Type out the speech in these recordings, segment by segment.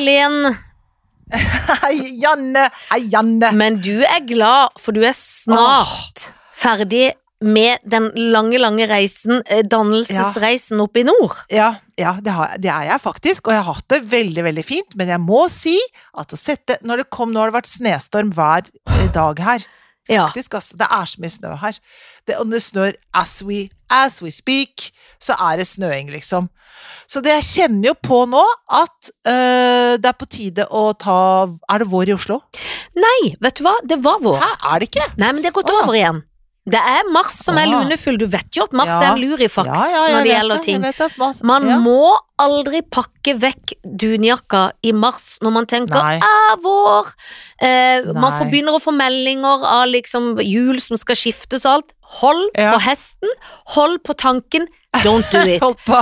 Hei, Hei, Janne. Hei, Janne. Men du er glad, for du er snart ferdig med den lange, lange reisen, eh, dannelsesreisen oppe i nord. Ja, ja det, har, det er jeg faktisk, og jeg har hatt det veldig, veldig fint. Men jeg må si at å sette Når det kom, nå har det vært snestorm hver eh, dag her. Ja. Altså. Det er så mye snø her. Det, og det snør as we, as we speak, så er det snøing, liksom. Så det jeg kjenner jo på nå, at øh, det er på tide å ta Er det vår i Oslo? Nei, vet du hva, det var vår. Hæ, er det ikke? Nei, men det er gått over igjen. Det er mars som er lunefull. Du vet jo at mars Ja. er en lurifaks Ja, ja, når det gjelder ting. Mas- Man må aldri pakke vekk dunjakka i mars når man tenker Nei. er vår. Eh, man får begynner å få meldinger av liksom hjul som skal skiftes og alt. Hold på hesten, hold på tanken, don't do it. Hold på,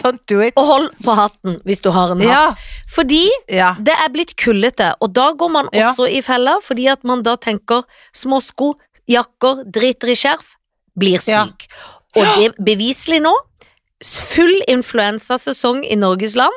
don't do it. Og hold på hatten hvis du har en hatt. Ja, Fordi ja. det er blitt kullete, og da går man Ja. også i fella, fordi at man da tenker småsko, jakker, driter i skjerf, blir Ja. syk. Og det beviselig nå, full influensasesong i Norges land.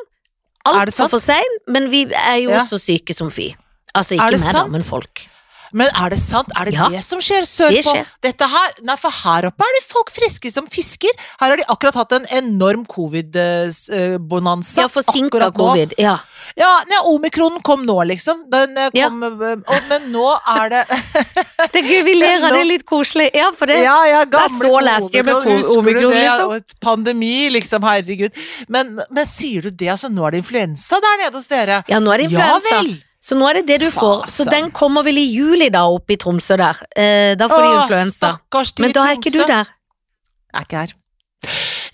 Altfor sant? for sein, men vi er jo Ja. også syke som fy. Altså ikke meg, da, men folk. Men er det sant? Er det Ja. det som skjer sørpå? Det skjer. Dette her, nei, for her oppe er det folk friske som fisker. Her har de akkurat hatt en enorm covid-bonanza. Ja, forsinka covid. Ja. Ja, nei, omikronen kom nå, liksom. Den kom Ja. eh, og, men nå er det Det er gøy, vi ler av det er litt koselig. Ja, for det Ja, ja, gamle så last year med omikron, det? liksom. Pandemi, liksom, herregud. Men, men sier du det, altså, nå er det influensa der nede hos dere? Ja, nå er det influensa. Ja vel! Så nå er det det du får. Så den kommer vel i juli da, oppe i Tromsø der. Eh, da får de influensa. Men da er ikke du der. Jeg er ikke her.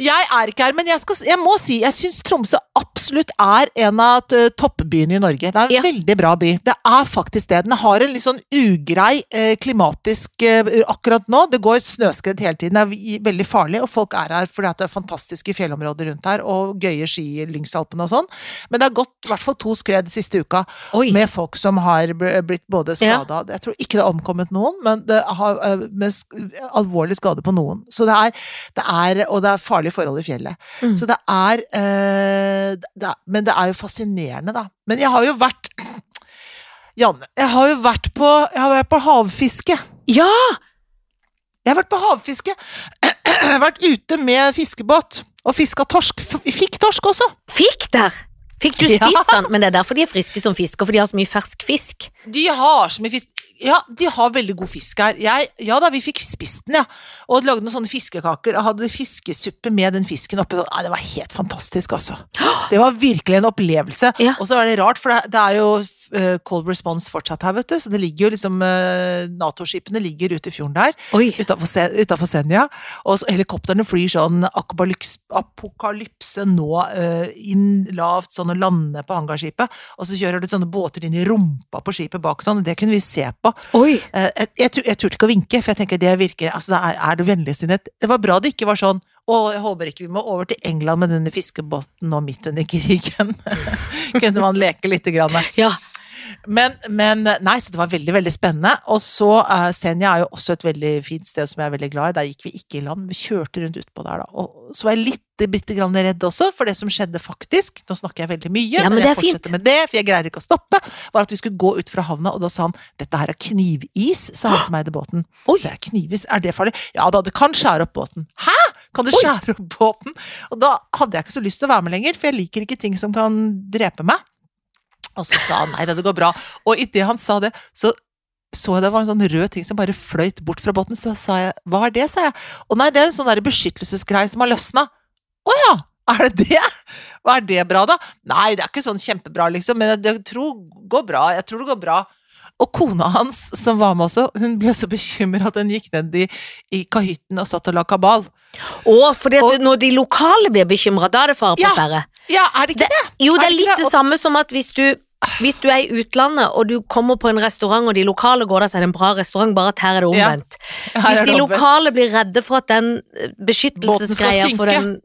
Jeg er ikke her, men jeg, skal, jeg må si jeg syns Tromsø absolutt er en av toppbyene i Norge. Det er en Ja. veldig bra by. Det er faktisk det. Den har en litt sånn ugrei eh, klimatisk eh, akkurat nå. Det går snøskred hele tiden. Det er veldig farlig, og folk er her fordi at det er fantastiske fjellområder rundt her, og gøye ski i Lyngsalpene og sånn. Men det har gått i hvert fall to skred siste uka Oi. med folk som har blitt både Ja. Jeg tror ikke det har omkommet noen, men det har eh, med alvorlig skade på noen. Så det er, det er Og det er farlige forhold i fjellet. Mm. Så det er, eh, det er Men det er jo fascinerende, da. Men jeg har jo vært Janne, jeg har jo vært på, jeg har vært på havfiske. Ja! Jeg har vært på havfiske. Jeg har vært ute med fiskebåt og fiska torsk. Fikk torsk også. Fikk der! Fikk du Ja. den? Men det er derfor de er friske som fisker, for de har så mye fersk fisk. De har så mye fisk Ja, de har veldig god fisk her. Jeg, ja da, vi fikk spist den, ja. Og lagde noen sånne fiskekaker. Og hadde fiskesuppe med den fisken oppi. Nei, det var helt fantastisk, altså. Det var virkelig en opplevelse. Ja. Og så er det rart, for det, det er jo cold response fortsatt her, vet du. Så det ligger jo liksom eh, Nato-skipene ligger ute i fjorden der. Utafor Senja. Og så, helikoptrene flyr sånn apokalyps, apokalypse nå eh, inn lavt sånn og lander på hangarskipet. Og så kjører det sånne båter inn i rumpa på skipet bak sånn. Det kunne vi se på. Oi. Eh, jeg, jeg, jeg turte ikke å vinke, for jeg tenker det virker altså det er, er det vennligsinnet? Det var bra det ikke var sånn å, jeg håper ikke vi må over til England med denne fiskebåten nå midt under krigen. kunne man leke lite grann. Ja. Men, men nei, så det var veldig, veldig spennende. Og så uh, Senja er jo også et veldig fint sted som jeg er veldig glad i. Der gikk vi ikke i land, vi kjørte rundt utpå der, da. Og så var jeg litt bitte grann redd også, for det som skjedde faktisk, nå snakker jeg veldig mye, Ja, men men, jeg er fint. fortsetter med det, for jeg greier ikke å stoppe, var at vi skulle gå ut fra havna, og da sa han dette her er knivis, sa han som eide båten. Oi. Så jeg, knivis, er det farlig? Ja da, det kan skjære opp båten. Hæ? Kan det skjære opp båten? Og da hadde jeg ikke så lyst til å være med lenger, for jeg liker ikke ting som kan drepe meg. Og så sa han nei da, det går bra. Og idet han sa det, så så jeg det var en sånn rød ting som bare fløyt bort fra båten. Så sa jeg hva er det, sa jeg. Og nei, det er en sånn beskyttelsesgreie som har løsna. Å ja, er det det? Hva er det bra, da? Nei, det er ikke sånn kjempebra, liksom, men jeg tror det går bra. Jeg tror det går bra. Og kona hans, som var med også, hun ble så bekymra at hun gikk ned i, i kahytten og satt og la kabal. Å, for Og- når de lokale blir bekymra, da er det fare på ferde. Ja, er det ikke det? Jo, det Er er det litt det det? samme som at hvis du hvis du er i utlandet og du kommer på en restaurant og de lokale går der, så er det en bra restaurant, bare at her er det Ja, omvendt. Her Hvis de lokale blir redde for at den eh, beskyttelsesgreia for den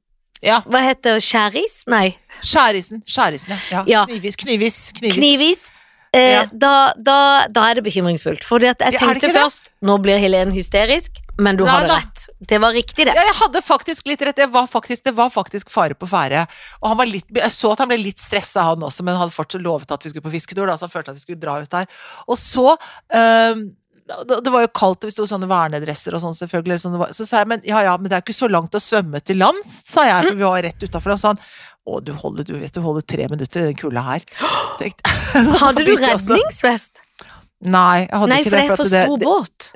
Ja, Hva heter det, skjæris? Nei, skjærisen. Skjærisen, ja. ja. Ja. Knivis, knivis, knivis. knivis. Eh, Ja. da, da, da er det bekymringsfullt. For jeg tenkte først Nå blir Helen hysterisk, men du Nei hadde rett. Det var riktig, det. Ja, jeg hadde faktisk litt rett. Det var faktisk, det var faktisk fare på ferde. Og han var litt, jeg så at han ble litt stressa, han også, men han hadde fortsatt lovet at vi skulle på fisketur, da, så han følte at vi skulle dra ut der. Og så øhm, det det var jo kaldt, og vi sto sånne vernedresser og sånn, selvfølgelig. Sånn det var, så sa jeg men ja ja, men det er ikke så langt å svømme til lands, sa jeg, for vi var rett utafor. Og sånn. å, du holder, du vet du holder tre minutter i den kulda her. Tenkte- Hadde du redningsvest? Nei, jeg hadde Nei, ikke for det er for stor båt.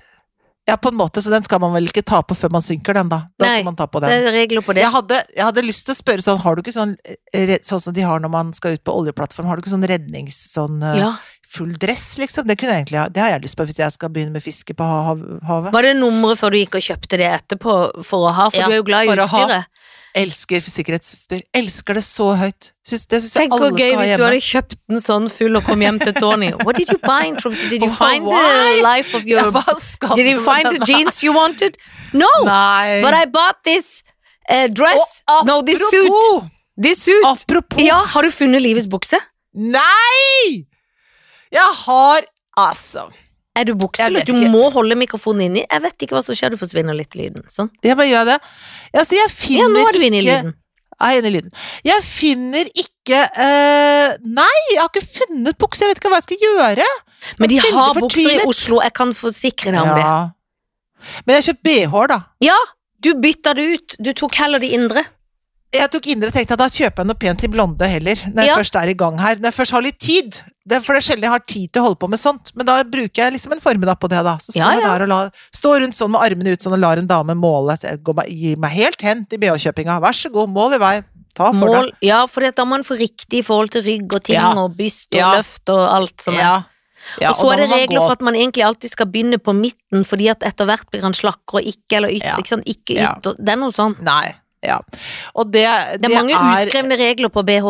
Ja, på en måte, så den skal man vel ikke ta på før man synker den, da. Da Nei, skal man ta på den. Det er regler på det. Jeg hadde, jeg hadde lyst til å spørre sånn, har du ikke sånn, eh, sånn som de har når man skal ut på oljeplattform, har du ikke sånn rednings, sånn eh, Ja. Full dress, liksom? Det kunne jeg egentlig ha, det har jeg lyst på hvis jeg skal begynne med fiske på havet. Var det nummeret før du gikk og kjøpte det etterpå for å ha? For Ja, du er jo glad i ha. utstyret. Elsker sikkerhetsutstyr. Elsker det så høyt. Synes, det syns jeg Tenk alle hvor gøy hvis du hadde kjøpt den sånn full og kom hjem til Tony. What did you buy in Tromsø? Did you find the life of your ja, Did you find the jeans you wanted? No! Nei. But I bought this uh, dress. Og No, this suit. This suit. apropos Ja, har du funnet livets bukse? Nei! Jeg har Altså. Er du bukseløs? Du må holde mikrofonen inni. Jeg vet ikke hva som skjer, du forsvinner litt i lyden. Sånn. Jeg bare gjør det. Altså, jeg finner Ja, nå er du inne i lyden. Jeg i lyden. Jeg finner ikke uh, Nei, jeg har ikke funnet bukse. Jeg vet ikke hva jeg skal gjøre. Men de har bukser i. Oslo, jeg kan forsikre deg om det. Men jeg har kjøpt BH, da. Ja, du bytta det ut. Du tok heller de indre. Jeg tok indre tenkte at da kjøper jeg noe pent til blonde heller, når jeg Ja. først er i gang her. Når jeg først har litt tid. Det for det er sjelden jeg har tid til å holde på med sånt, men da bruker jeg liksom en formiddag på det, da. Så står Ja, jeg der og la, står rundt sånn med armene ut sånn og lar en dame måle. Så jeg går, meg- gir meg helt hen til BH-kjøpinga. Vær så god, mål i vei. Ta for Mål, ja, for da må man få riktig i forhold til rygg og ting Ja. og byst og Ja. løft og alt som er. Ja. Ja, og så og er det regler for at man egentlig alltid skal begynne på midten, fordi at etter hvert blir han slakkere og ikke eller ytter. Ja. Ikke sant? Ikke Ja. Det er noe sånt. Nei. Ja. Og det, Det er mange uskrevne regler på BH.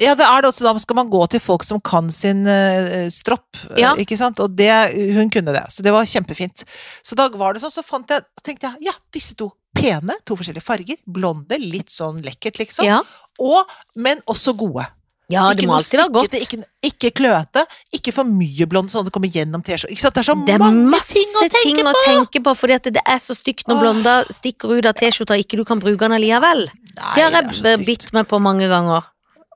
Ja, det er det også. Da skal man gå til folk som kan sin uh, stropp, eh, Ja. ikke sant. Og det, hun kunne det, så det var kjempefint. Så da var det sånn, så fant jeg, tenkte jeg, ja, disse to. Pene, to forskjellige farger. Blonde, litt sånn lekkert, liksom. Ja. Og, men også gode. Ja, det må alltid være godt. Ikke, ikke kløete, ikke for mye blond, sånn at det kommer gjennom T-skjorta. Det er så Det er mange ting å tenke ting å på! tenke på, fordi at det er så stygt når blonder stikker ut av T-skjorta og ikke du kan bruke den allikevel. Nei, Det har jeg bitt meg på mange ganger.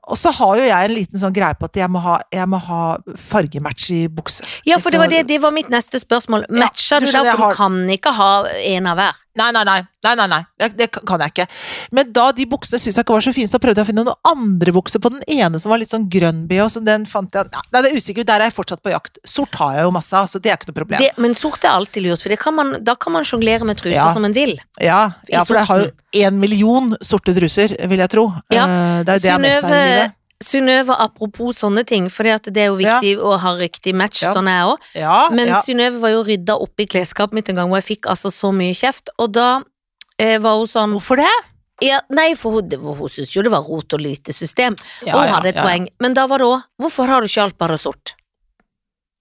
Og så har jo jeg en liten sånn greie på at jeg må ha, jeg må ha fargematch i bukse. Ja, for det var, det, det var mitt neste spørsmål. Matcher du du da, for har- du kan ikke ha en av hver? Nei, nei, nei. nei, nei. Det, det kan jeg ikke. Men da de buksene syntes jeg ikke var så fine, så prøvde jeg å finne noen andre bukser på den ene som var litt sånn grønn BH, så den fant jeg Nei, det er usikkert, der er jeg fortsatt på jakt. Sort har jeg jo masse av, så det er ikke noe problem. Det, men sort er alltid lurt, for det kan man, da kan man sjonglere med truser Ja. som en vil. ja, ja, for jeg har jo én million sorte truser, vil jeg tro. Ja. Eh, Det er jo det jeg er mest i Synnøve, apropos sånne ting, for det er jo viktig å ha riktig match, Ja. sånn er jeg òg. Ja, Men ja. Synnøve var jo rydda opp i klesskapet mitt en gang hvor jeg fikk altså så mye kjeft, og da eh, var hun sånn Hvorfor det? ja, Nei, for hun, hun syntes jo det var rot og lite system, Ja, og hun ja, hadde et ja. poeng. Men da var det òg Hvorfor har du ikke alt bare sort?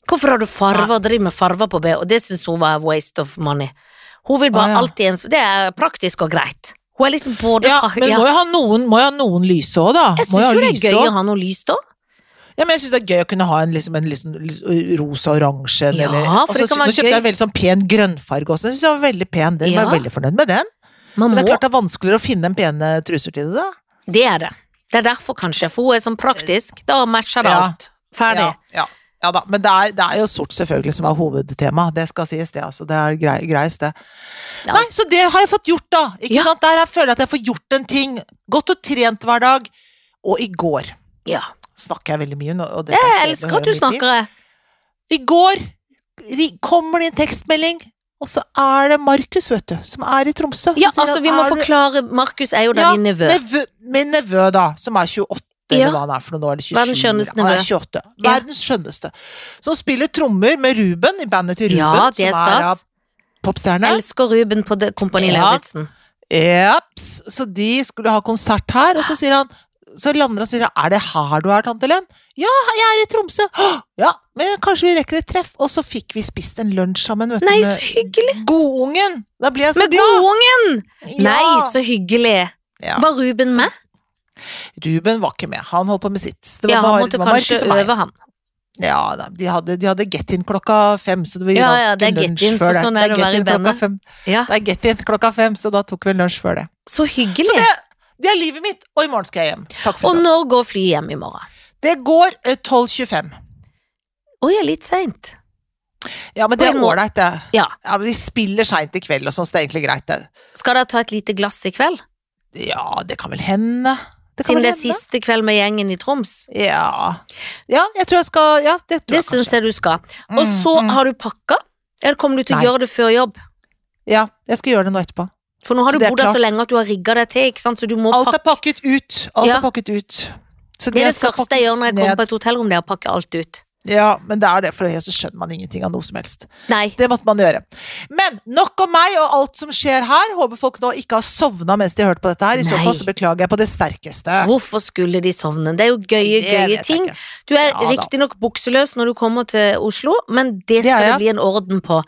Hvorfor har du farver, driver med farver på B, og det syntes hun var waste of money. Hun vil bare Ah, ja. alltid ens Det er praktisk og greit. Hun er liksom både Ja, men ja. må jo ha noen, må jo ha noen lyse òg, da. Jeg syns jo det er gøy også. å ha noe lys da. Ja, men jeg syns det er gøy å kunne ha en, liksom, en liksom, rosa-oransje Ja, eller være nå kjøpte jeg en veldig sånn pen grønnfarge også, den syns jeg var veldig pen. Den Ja. var jeg veldig fornøyd med den. Man Men det er klart det er vanskeligere å finne en pene truser til det, da. Det er det. Det er derfor, kanskje. For hun er sånn praktisk. Da matcher det alt. Ferdig. Ja, ja. Ja da, men det er, det er jo sort selvfølgelig som er hovedtema, det skal sies det, altså. Det er grei, greiest, det. Ja. Nei, så det har jeg fått gjort, da. Ikke Ja. sant? Der jeg føler jeg at jeg får gjort en ting. Gått og trent hver dag. Og i går Ja. snakker jeg veldig mye. Og det Jeg er elsker at du snakker. I går kommer det en tekstmelding, og så er det Markus, vet du, som er i Tromsø. Ja, altså, vi må "Er forklare Markus er jo da Ja, din nevø. nevø, min nevø, da, som er 28, Ja. eller hva han er for noe, nå er det 27. Verdens skjønneste Han er nevø. 28. Ja. Verdens skjønneste. Som spiller trommer med Ruben i bandet til Ruben, Ja, det er som er stas. popstjerne. Elsker Ruben på Kompani Ja. Lauritzen. Japs. Så de skulle ha konsert her, og så sier han så lander han og sier er det her du er, tante Len? Ja, jeg er i Tromsø. Ja, men kanskje vi rekker et treff. Og så fikk vi spist en lunsj sammen, vet. Nei, med så hyggelig! Godungen! Da ble jeg så Med glad. godungen! Ja. Nei, så hyggelig. Ja. Var Ruben med? Ruben var ikke med, han holdt på med sitt. Det var Ja, han bare- måtte det var kanskje øve han. Ja de hadde, de hadde get-in klokka fem, så det var Ja, ja, det er lunsj get-in, for sånn er det å være i bandet. Ja, Det er get-in klokka fem, så da tok vi lunsj før det. så hyggelig. Så det, det er livet mitt, og i morgen skal jeg hjem. Takk for Og det. når går flyet hjem i morgen? Det går eh, 12.25. Oi, ja, er litt seint. Ja, men det er ålreit, det. Ja. Ja, men vi spiller seint i kveld og sånn, så det er egentlig greit, det. Skal dere ta et lite glass i kveld? Ja, det kan vel hende. Det Siden det er siste kveld med gjengen i Troms? Ja. ja, jeg tror jeg skal Ja, det tror Det jeg syns jeg du skal. Og Mm, så mm. har du pakka? Eller kommer du til å gjøre det før jobb? Ja, jeg skal gjøre det nå etterpå. For nå har Så du bodd der så lenge at du har rigga deg til, ikke sant? så du må Alt pakke. er pakket ut. Alt Ja. er pakket ut. Så Det er det første jeg gjør når jeg kommer ned. på et hotellrom, det er å pakke alt ut. Ja, men det er det, for så skjønner man ingenting av noe som helst. Nei, Så det måtte man gjøre. Men nok om meg og alt som skjer her. Håper folk nå ikke har sovna mens de har hørt på dette her. I så fall så beklager jeg på det sterkeste. hvorfor skulle de sovne? Det er jo gøye, Det gøye ting. Du er Ja da. riktignok bukseløs når du kommer til Oslo, men det skal ja, skal det bli en orden på.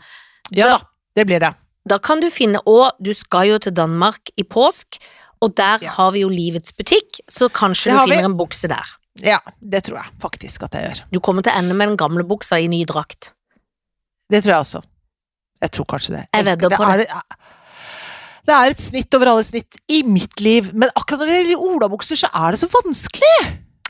Ja da, det blir det. Da kan du finne Og du skal jo til Danmark i påsk, og der Ja. har vi jo Livets butikk, så kanskje Det du finner vi. en bukse der. Ja, det tror jeg faktisk at jeg gjør. Du kommer til å ende med den gamle buksa i ny drakt. Det tror jeg også. Jeg tror kanskje det. Jeg vedder på er, det er et snitt over alle snitt i mitt liv, men akkurat når det gjelder olabukser, så er det så vanskelig.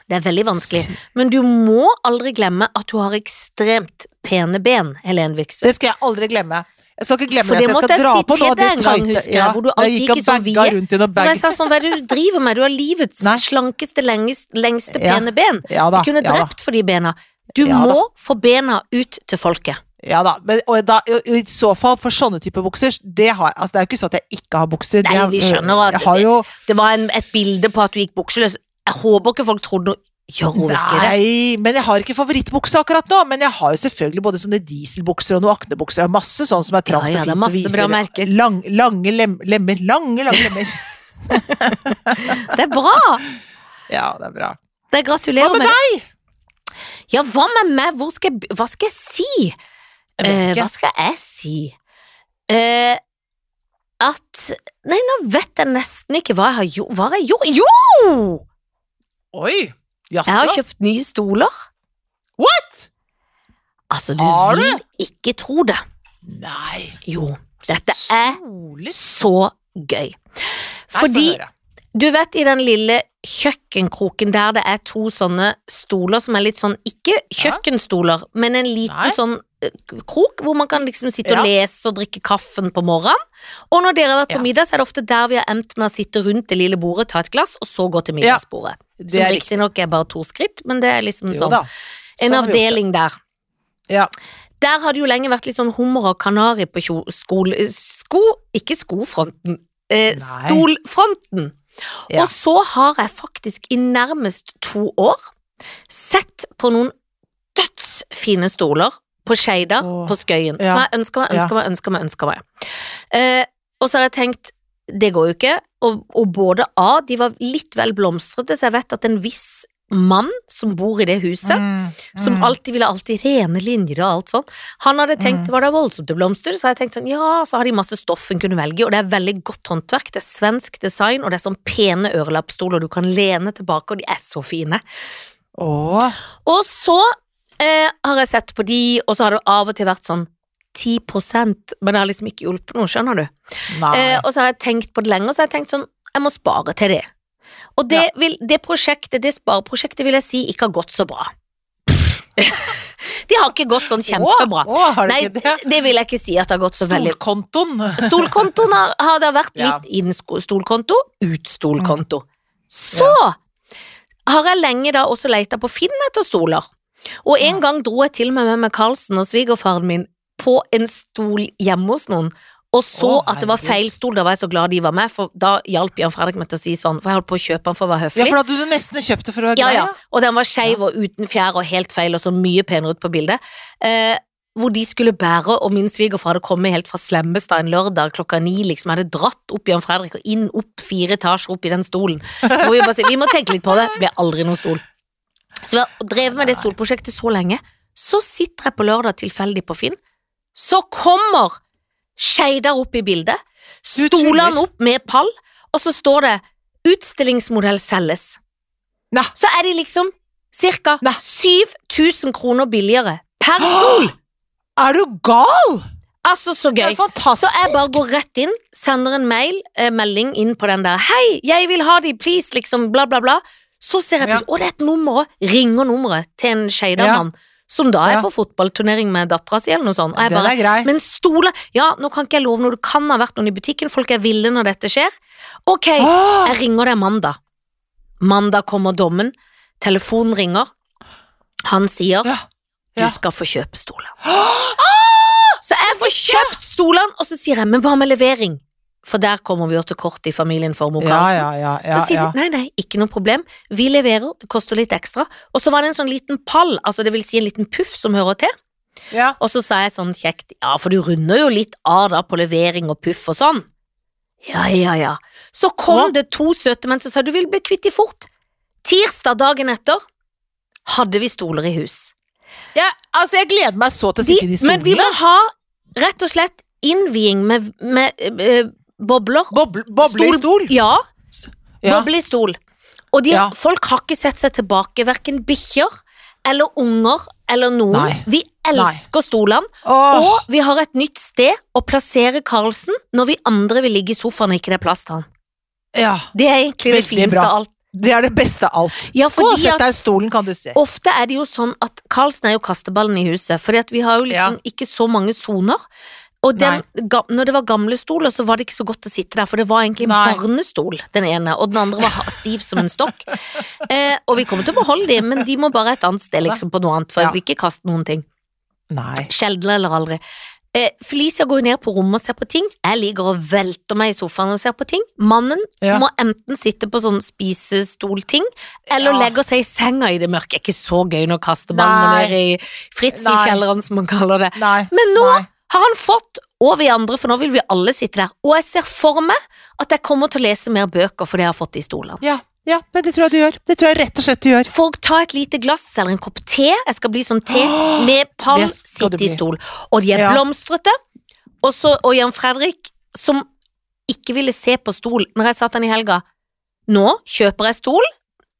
Det er veldig vanskelig, men du må aldri glemme at du har ekstremt pene ben, Helen Vikstvedt. Det skal jeg aldri glemme. Jeg skal ikke glemme For det, det så jeg skal jeg dra si på det en gang, tighte. husker jeg, hvor du alltid gikk og bagga vide. rundt i noe For jeg sa sånn, hva er det du driver med? Du har livets Nei. slankeste, lengest, lengste Ja. pene ben. Ja da, Jeg kunne ja drept for de bena. Du Ja må få bena ut til folket. Ja da, men og da, i så fall for sånne typer bukser, det har Altså det er jo ikke sånn at jeg ikke har bukser. Nei, vi skjønner at Jeg har jo Det var en, et bilde på at du gikk bukseløs. Jeg håper ikke folk trodde noe Gjør hun ikke det? Nei, men jeg har ikke favorittbukse akkurat nå. Men jeg har jo selvfølgelig både sånne dieselbukser og noen aknebukser. Jeg har masse sånn som er Ja, trangt ja, og det er fint. som bra viser lang, lange lem, lemmer. Lange, lange lemmer. Det er bra! Ja, det er bra. Det gratulerer Hva med med deg? Ja, hva med meg? Skal jeg, hva skal jeg si? Jeg vet hva skal jeg si? Uh, at Nei, nå vet jeg nesten ikke hva jeg har gjort. Hva har jeg gjort? Jo! Oi! Jeg har kjøpt nye stoler. What? Altså, du Har du? vil ikke tro det. Nei. Jo, dette er så gøy. Fordi du vet i den lille kjøkkenkroken der det er to sånne stoler som er litt sånn, ikke kjøkkenstoler, men en liten Nei. sånn eh, krok hvor man kan liksom sitte og Ja. lese og drikke kaffen på morgenen. Og når dere har vært på Ja. middag, så er det ofte der vi har endt med å sitte rundt det lille bordet, ta et glass, og så gå til middagsbordet. Det Som riktig. riktignok er bare to skritt, men det er liksom Jo sånn. En Sånn det. avdeling der. Ja. Der har det jo lenge vært litt sånn hummer og kanari på skole... Sko... Ikke skofronten. Eh, stolfronten. Ja. Og så har jeg faktisk i nærmest to år sett på noen dødsfine stoler på Skeidar på Skøyen, Ja. som jeg ønsker meg, ønsker meg, ønsker meg, ønsker meg. Eh, og så har jeg tenkt, det går jo ikke, og, og både A, de var litt vel blomstrete, så jeg vet at en viss mann som bor i det huset, Mm, som mm. alltid ville alltid rene linjer og alt sånt. Han hadde tenkt Mm. var det voldsomt til blomster, så har jeg tenkt sånn ja, så har de masse stoff en kunne velge, og det er veldig godt håndverk, det er svensk design, og det er sånn pene ørelappstoler du kan lene tilbake, og de er så fine. Åh. Og så eh, har jeg sett på de, og så har det av og til vært sånn 10% men det har liksom ikke hjulpet noe, skjønner du. Eh, og så har jeg tenkt på det lenge, og så har jeg tenkt sånn, jeg må spare til det. Og det, vil, det prosjektet, det spareprosjektet vil jeg si ikke har gått så bra. de har ikke gått sånn kjempebra. Åh, åh, det Nei, det? det vil jeg ikke si at det har gått så veldig Stolkontoen. Stolkontoen har, har det vært Ja. litt inn sko- stolkonto, ut stolkonto. Så har jeg lenge da også leita på Finn etter stoler. Og en Ja. gang dro jeg til og med meg Karlsen og svigerfaren min på en stol hjemme hos noen, og så Å, at det var feil stol. Da var jeg så glad de var med, for da hjalp Jan Fredrik meg til å si sånn, for jeg holdt på å kjøpe den for å være høflig. Ja, for da hadde du nesten kjøpt det for å være Ja, glad, ja, og den var skeiv og uten fjær og helt feil og så mye penere ut på bildet. Eh, hvor de skulle bære, og min svigerfar hadde kommet helt fra Slemmestad en lørdag klokka ni, liksom, hadde dratt opp Jan Fredrik og inn opp fire etasjer opp i den stolen. Hvor vi bare sier, vi må tenke litt på det, ble aldri noen stol. Så vi har drevet med det stolprosjektet så lenge. Så sitter jeg på lørdag tilfeldig på Finn, så kommer Skeidar opp i bildet, stoler han opp med pall, og så står det 'utstillingsmodell selges'. Nei. Så er de liksom Cirka 7000 kroner billigere per stol! Er du gal?! Altså, så Det gøy. er fantastisk! Så jeg bare går rett inn, sender en mail, eh, melding inn på den der 'Hei, jeg vil ha de, please', liksom, bla, bla, bla. Så ser jeg Ja. plutselig Å, det er et nummer òg. Ringer nummeret til en Skeidar-mann, som da er Ja. på fotballturnering med dattera si, eller noe sånt. Og jeg Den bare er grei. Men stoler Ja, nå kan ikke jeg love noe, det kan ha vært noen i butikken, folk er ville når dette skjer. Ok, Åh! jeg ringer deg mandag. Mandag kommer dommen, telefonen ringer. Han sier Ja. du skal få kjøpe stoler. Ah! Så jeg får kjøpt stolene, og så sier jeg men hva med levering? For der kommer vi jo til kort i familien for Mo Ja, ja, ja. ja, Så sier de nei, nei, ikke noe problem, vi leverer, det koster litt ekstra. Og så var det en sånn liten pall, altså det vil si en liten puff som hører til. ja. Og så sa jeg sånn kjekt, ja, for du runder jo litt av da på levering og puff og sånn. Ja, ja, ja. Så kom det to søte menn som sa du vil bli kvitt de fort. Tirsdag dagen etter hadde vi stoler i hus. Ja, altså, jeg gleder meg så til å sitte i de men vi må ha rett og slett innviing med, med eh, bobler. Boble, boble i stol. Ja, Ja. boble i stol. Og de, Ja. folk har ikke sett seg tilbake, hverken bikkjer eller unger eller noen. Nei. Vi elsker stolene. Åh, Og vi har et nytt sted å plassere Karlsen når vi andre vil ligge i sofaen og ikke det er plass til han. ja. Det er egentlig det fineste av alt. Det er det beste av alt. Ja, Få sett deg i stolen, kan du se. ofte er det jo sånn at Karlsen er jo kasteballen i huset, fordi at vi har jo liksom ikke så mange soner. Og den, ga, når det var gamle stoler, så var det ikke så godt å sitte der, for det var egentlig en Nei. barnestol, den ene, og den andre var stiv som en stokk. Eh, og vi kommer til å beholde de, men de må bare et annet sted, liksom, på noe annet, for Ja. jeg vil ikke kaste noen ting. Nei. Sjelden eller aldri. Eh, Felicia går ned på rommet og ser på ting. Jeg ligger og velter meg i sofaen og ser på ting. Mannen Ja. må enten sitte på sånn spisestolting, eller Ja. legge seg i senga i det mørke. Det er ikke så gøy når kasteballen ned i Fritz i kjelleren, som man kaller det. Nei. Men nå Nei. har han fått, og vi andre, for nå vil vi alle sitte der. Og jeg ser for meg at jeg kommer til å lese mer bøker fordi jeg har fått de stolene. Ja, ja, det tror jeg du gjør. Det tror jeg rett og slett du gjør. Folk tar ta et lite glass eller en kopp te, jeg skal bli sånn te, med pall, sitte i stol. Og de er Ja. blomstrete. Og, så, og Jan Fredrik, som ikke ville se på stol når jeg satt han i helga. Nå kjøper jeg stol,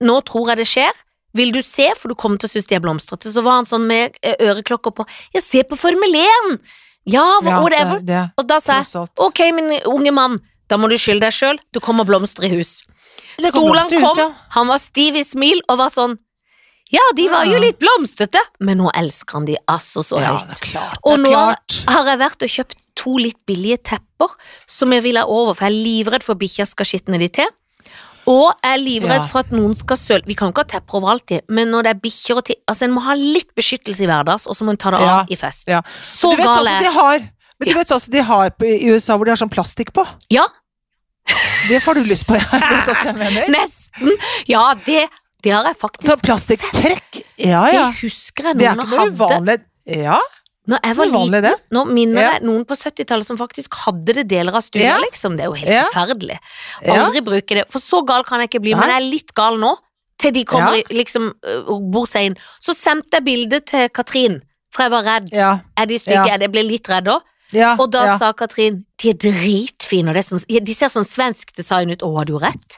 nå tror jeg det skjer. Vil du se, for du kommer til å synes de er blomstrete. Så var han sånn med øreklokker på. Ja, se på Formel 1! Ja, Ja, whatever. det, det, Og da sa jeg ok, min unge mann, da må du skylde deg sjøl, det kommer blomster i hus. Stolen Stolene blomster kom, ja. han var stiv i smil og var sånn Ja, de var jo litt blomstrete, men nå elsker han de altså så høyt. Ja, det er klart. Og nå har jeg vært og kjøpt to litt billige tepper som jeg vil ha over, for jeg er livredd for bikkja skal skitne de til. Og er livredd Ja. for at noen skal søle Vi kan ikke ha tepper overalt, men når det er bikkjer og ting Altså, en må ha litt beskyttelse i hverdags, og så må en ta det av Ja, i fest. ja. Så du vet gal er de har Men du vet sånn som de har i USA hvor de har sånn plastikk på? Ja, Det får du lyst på, jeg nesten. Ja, det, det har jeg faktisk sett. Så plastikktrekk, ja ja. Det husker jeg Det er ikke noe hadde. uvanlig. Ja, Når jeg var vanlig, liten, det. nå minner Ja. noen på 70-tallet som faktisk hadde det deler av studiet, Ja. liksom. Det er jo helt Ja. forferdelig. Aldri bruke det. For så gal kan jeg ikke bli, men jeg er litt gal nå. Til de kommer liksom øh, bor seg inn. Så sendte jeg bilde til Katrin, for jeg var redd. Er de stygge? Jeg ble litt redd òg. ja Og da sa Katrin de er dritfine, og det er sånn, de ser sånn svensk design ut. Å, har du rett?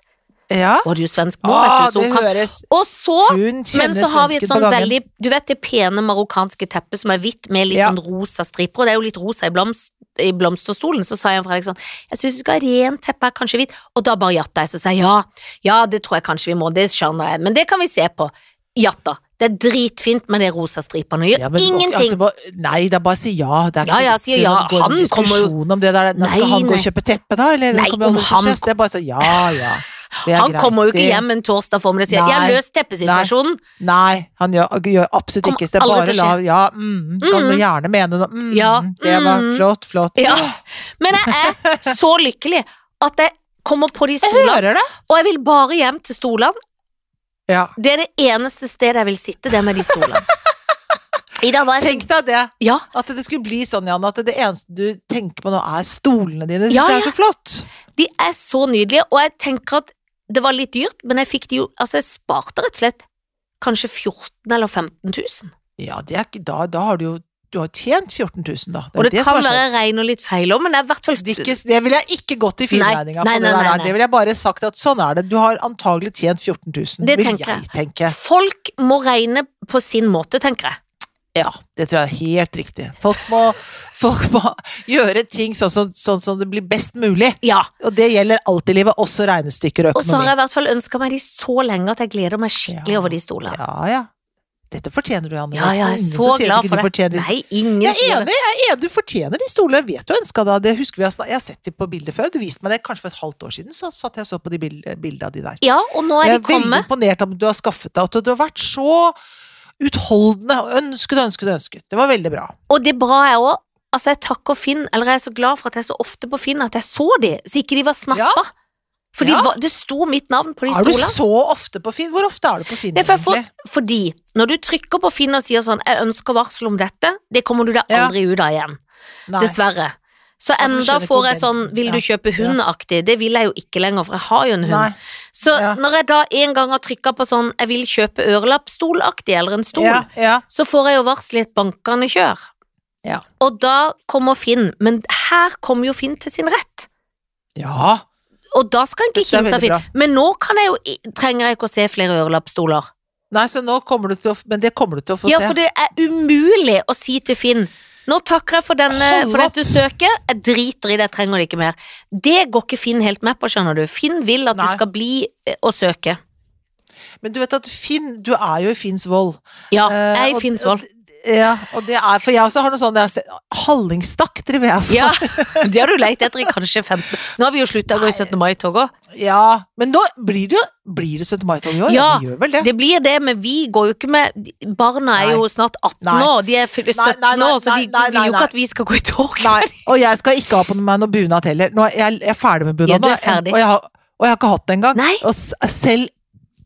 Ja. Er jo svensk Ah, vet du. Så hun kan høres Og så men så har vi et sånn veldig Du vet det pene marokkanske teppet som er hvitt med litt Ja. sånn rosa striper, og det er jo litt rosa i, blomst, i blomsterstolen. Så sa Jan Fredrik sånn Jeg syns vi skal ha rent teppe her, kanskje hvitt. Og da bare jatta jeg, så sa jeg ja. Ja, det tror jeg kanskje vi må, det skjønner jeg, men det kan vi se på. Jatta. Det er dritfint med de rosa stripene, gjør Ja, men, ingenting. Altså, nei, da bare si ja. Det er ikke Ja, ja, sier ja. gå Han en kommer om det der. Nå skal Nei, han gå og kjøpe teppe, da? Eller Nei, det om han. Det er bare så ja, ja. Han greit. kommer jo ikke hjem en torsdag formiddag og sier 'jeg har løst teppesituasjonen'. Nei, han gjør, gjør absolutt ikke det. Bare la Ja, mm, kan Mm. du gjerne mene noe. Mm, Ja, Det var mm. flott, flott. Ja. Men jeg er så lykkelig at jeg kommer på de stolene, og jeg vil bare hjem til stolene. Ja. Det er det eneste stedet jeg vil sitte, det med de stolene. Tenk deg det. Ja, At det skulle bli sånn, Janne. at det eneste du tenker på nå, er stolene dine. Syns Ja, det er så flott. de er så nydelige, og jeg tenker at det var litt dyrt, men jeg fikk de jo Altså, jeg sparte rett og slett kanskje 14 eller 15 000. Ja, det er, da, da har du jo du har tjent 14 000, da. Og det, det kan være regn og litt feil òg, men det er i hvert fall Det, det ville jeg ikke gått i finregninga på. Det, det ville jeg bare sagt at sånn er det. Du har antagelig tjent 14 000, Det vil tenker jeg tenke. Folk må regne på sin måte, tenker jeg. Ja, det tror jeg er helt riktig. Folk må, folk må gjøre ting sånn som sånn, som det blir best mulig. Ja. Og det gjelder alt i livet, også regnestykker og økonomi. Og så har jeg i hvert fall ønska meg de så lenge at jeg gleder meg skikkelig Ja. over de stolene. Ja, ja. Dette fortjener du, Janne. Ja, jeg er så glad for det. Nei, ingen Jeg er enig, jeg er enig, du fortjener de stolene. Vet du ønska da, det husker vi, jeg har jeg sett de på bilder før. Du viste meg det kanskje for et halvt år siden, så satt jeg og så på de bildene av de der. Ja, og nå Jeg er kommet. veldig imponert av at du har skaffet deg, at du har vært så utholdende og ønsket og ønsket og ønsket. Det var veldig bra. Og det bra er òg Altså, jeg takker Finn, eller jeg er så glad for at jeg er så ofte på Finn at jeg så de, så ikke de var snappa. Ja. For Ja. det sto mitt navn på de Er du stolene. så ofte på Finn? Hvor ofte er du på Finn, Det for, egentlig? for, fordi når du trykker på Finn og sier sånn 'jeg ønsker varsel om dette', det kommer du deg Ja. aldri ut av igjen. Nei. Dessverre. Så Ja, du enda får jeg sånn 'vil du kjøpe hund'-aktig. Det vil jeg jo ikke lenger, for jeg har jo en hund. Nei. Så Ja. når jeg da en gang har trykka på sånn 'jeg vil kjøpe ørelappstol-aktig', eller en stol, Ja, ja. så får jeg jo varsel i et bankende kjør. Ja. Og da kommer Finn, men her kommer jo Finn til sin rett. ja. Og da skal han ikke kimse av Finn. bra. Men nå jo, trenger jeg ikke å se flere ørelappstoler. Nei, så nå kommer du til å Men det kommer du til å få Ja, se. for det er umulig å si til Finn nå takker jeg for, denne, Hold for dette søket, jeg driter i det, jeg trenger det ikke mer. Det går ikke Finn helt med på, skjønner du. Finn vil at Nei. du skal bli eh, og søke. Men du vet at Finn Du er jo i Finns vold. Ja, Eh, jeg er i Finns vold. Ja, og det er For jeg også har noe sånn har Hallingstakk driver jeg for. Ja, det har du leit etter i kanskje 15 Nå har vi jo slutta å gå i 17. mai-tog òg. Ja, men nå blir det jo Blir det 17. mai-tog i år? Ja, vi gjør vel det. Det blir det, men vi går jo ikke med Barna er jo snart 18 Nei. år, de er fyller Nei, 17 nei, år, så de vil jo ikke at vi skal gå i tog. Nei, og jeg skal ikke ha på meg noe bunad heller. Nå jeg, jeg er ferdig med bunad Ja, nå, og, har, og jeg har ikke hatt det engang. Og selv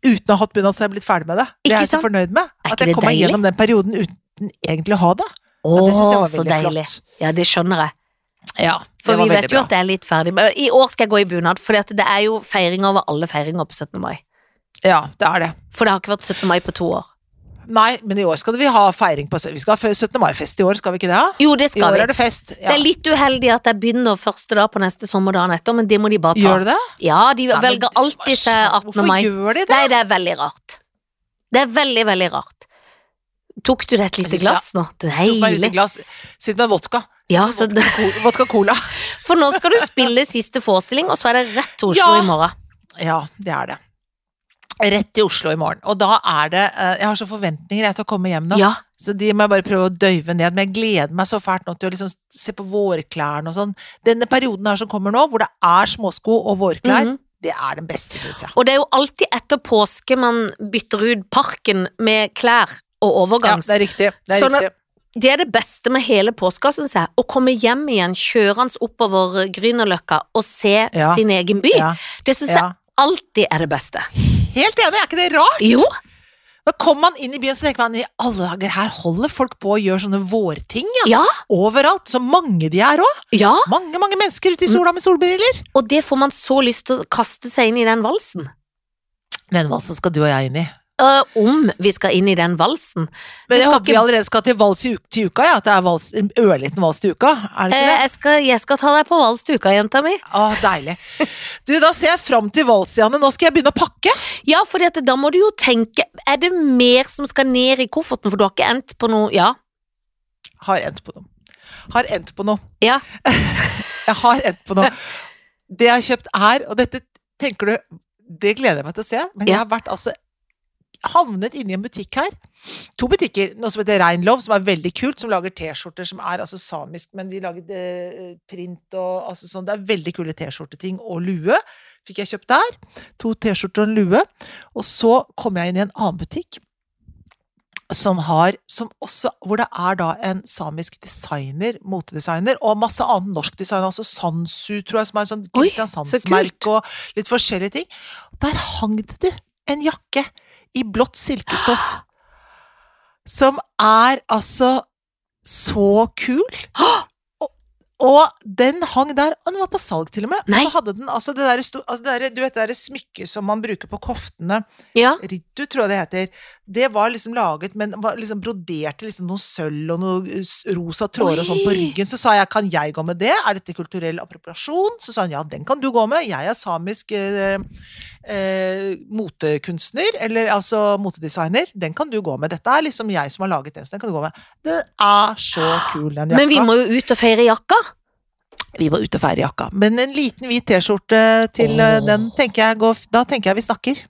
uten å ha hatt bunad, så er jeg blitt ferdig med det. Det er jeg så fornøyd med. At jeg kommer kom meg gjennom den perioden uten egentlig ha det. Å, Ja, det synes jeg var så veldig deilig. flott. Ja, det skjønner jeg. Ja, For vi vet jo bra. at det er litt ferdig. I år skal jeg gå i bunad, for det er jo feiring over alle feiringer på 17. mai. Ja, det er det. For det har ikke vært 17. mai på to år. Nei, men i år skal vi ha feiring på Vi skal ha 17. mai-fest i år, skal vi ikke det? Jo, det I skal år vi. er det fest. Det er litt uheldig at jeg begynner første dag på neste sommer dagen etter, men det må de bare ta. Gjør det? Ja, de Nei, velger alltid seg 18. mai. Hvorfor gjør de det? Nei, det er veldig rart. Det er veldig, veldig rart. Tok du deg et lite glass nå? Deilig. Sitt med vodka. Ja, så, Vodka cola. for nå skal du spille siste forestilling, og så er det rett til Oslo Ja. i morgen. Ja, det er det. Rett til Oslo i morgen. Og da er det eh, Jeg har så forventninger jeg til å komme hjem nå. Ja, Så de må jeg bare prøve å døyve ned. Men jeg gleder meg så fælt nå til å liksom se på vårklærne og sånn. Denne perioden her som kommer nå, hvor det er småsko og vårklær, mhm. det er den beste, syns jeg. Og det er jo alltid etter påske man bytter ut parken med klær og Ja, det er riktig. Det er Sånn riktig. det er det beste med hele påska, syns jeg. Å komme hjem igjen kjørende oppover Grünerløkka og se Ja. sin egen by. Ja, Det syns jeg alltid er det beste. Helt enig, er ikke det rart? Jo, Men kommer man inn i byen, så tenker man i alle dager, her holder folk på å gjøre sånne vårting, ja. ja, Overalt. Så mange de er òg. ja. Mange, mange mennesker ute i sola med solbriller. Og det får man så lyst til å kaste seg inn i den valsen. Den valsen skal du og jeg inn i. Øh, om vi skal inn i den valsen. Men jeg håper håper vi allerede skal til vals til uka, ja. At det er vals, en ørliten vals til uka. Er det ikke det? det? jeg, skal, jeg skal ta deg på vals til uka, jenta mi. Å, deilig. Du, da ser jeg fram til vals, Janne. Nå skal jeg begynne å pakke. Ja, for da må du jo tenke Er det mer som skal ned i kofferten, for du har ikke endt på noe Ja. Har endt på noe. Har endt på noe. Ja. Jeg har endt på noe. Det jeg har kjøpt er, og dette tenker du Det gleder jeg meg til å se, men jeg har vært altså havnet inne i en butikk her. To butikker. Noe som heter Reinlov, som er veldig kult, som lager T-skjorter som er altså samisk, men de lager eh, print og altså sånn. Det er veldig kule T-skjorteting. Og lue fikk jeg kjøpt der. To T-skjorter og en lue. Og så kom jeg inn i en annen butikk. Som har, som også, hvor det er da en samisk designer, motedesigner, og masse annen norsk design, altså Sansu, tror jeg, som er en sånn Christian så og litt forskjellige ting. Der hang det, du, en jakke i blått silkestoff. Som er altså så kul. Og, og den hang der, og den var på salg til og med. Nei. Og så hadde den altså det der, sto- altså det der, du vet det der smykket som man bruker på koftene, Ja. Rittu tror jeg det heter, det var liksom laget men var liksom broderte liksom noe sølv og noe rosa tråder og sånn på ryggen. Så sa jeg kan jeg gå med det? Er dette kulturell appropriasjon? Så sa han ja, den kan du gå med. Jeg er samisk eh, eh, motekunstner, eller altså motedesigner. Den kan du gå med. Dette er liksom jeg som har laget den, så den kan du gå med. Det er så kul, den jakka. Men vi må jo ut og feire jakka. Vi var ute og feire jakka. Men en liten hvit T-skjorte til oh. Den, tenker jeg da tenker jeg vi snakker.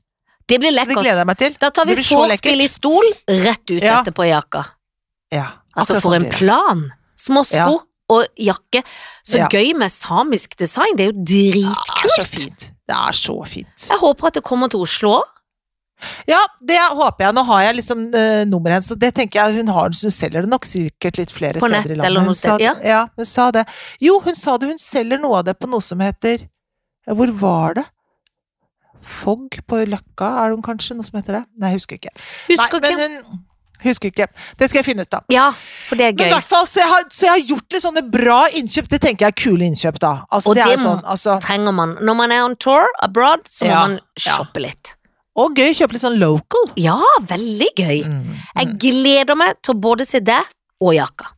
Det blir Det gleder jeg meg til. Da tar vi vorspiel i stol, rett ut Ja. etterpå i jakka. Ja, Altså, for sånn en plan! Småsko Ja. og jakke. Så Ja. gøy med samisk design. Det er jo Det er så dritkult. fint. Det er så fint. Jeg håper at det kommer til Oslo òg. Ja, det håper jeg. Nå har jeg liksom uh, nummeret hennes, og det tenker jeg hun har. Hun selger det nok sikkert litt flere På steder nett i landet. eller Hun sa- ja. ja, hun sa det. Jo, hun sa det. Hun selger noe av det på noe som heter Hvor var det? Fogg på Løkka, er hun kanskje? Noe som heter det? Nei, jeg husker ikke. Husker Nei, men hun Husker ikke. Det skal jeg finne ut av. Ja, for det er Men i gøy. hvert fall, så jeg, har, så jeg har gjort litt sånne bra innkjøp. Det tenker jeg er kule innkjøp, da. Altså, Og det det sånn, altså, Trenger man Når man er on tour abroad, så må Ja, man ja. shoppe litt. og gøy å kjøpe litt sånn local. Ja, veldig gøy. Mm, Jeg mm, gleder meg til å både se det og jakka.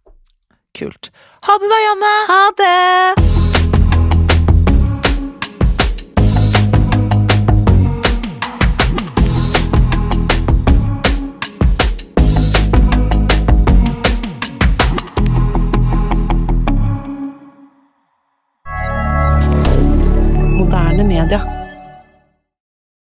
kult. Ha det da, Janne! Ha det! Moderne media.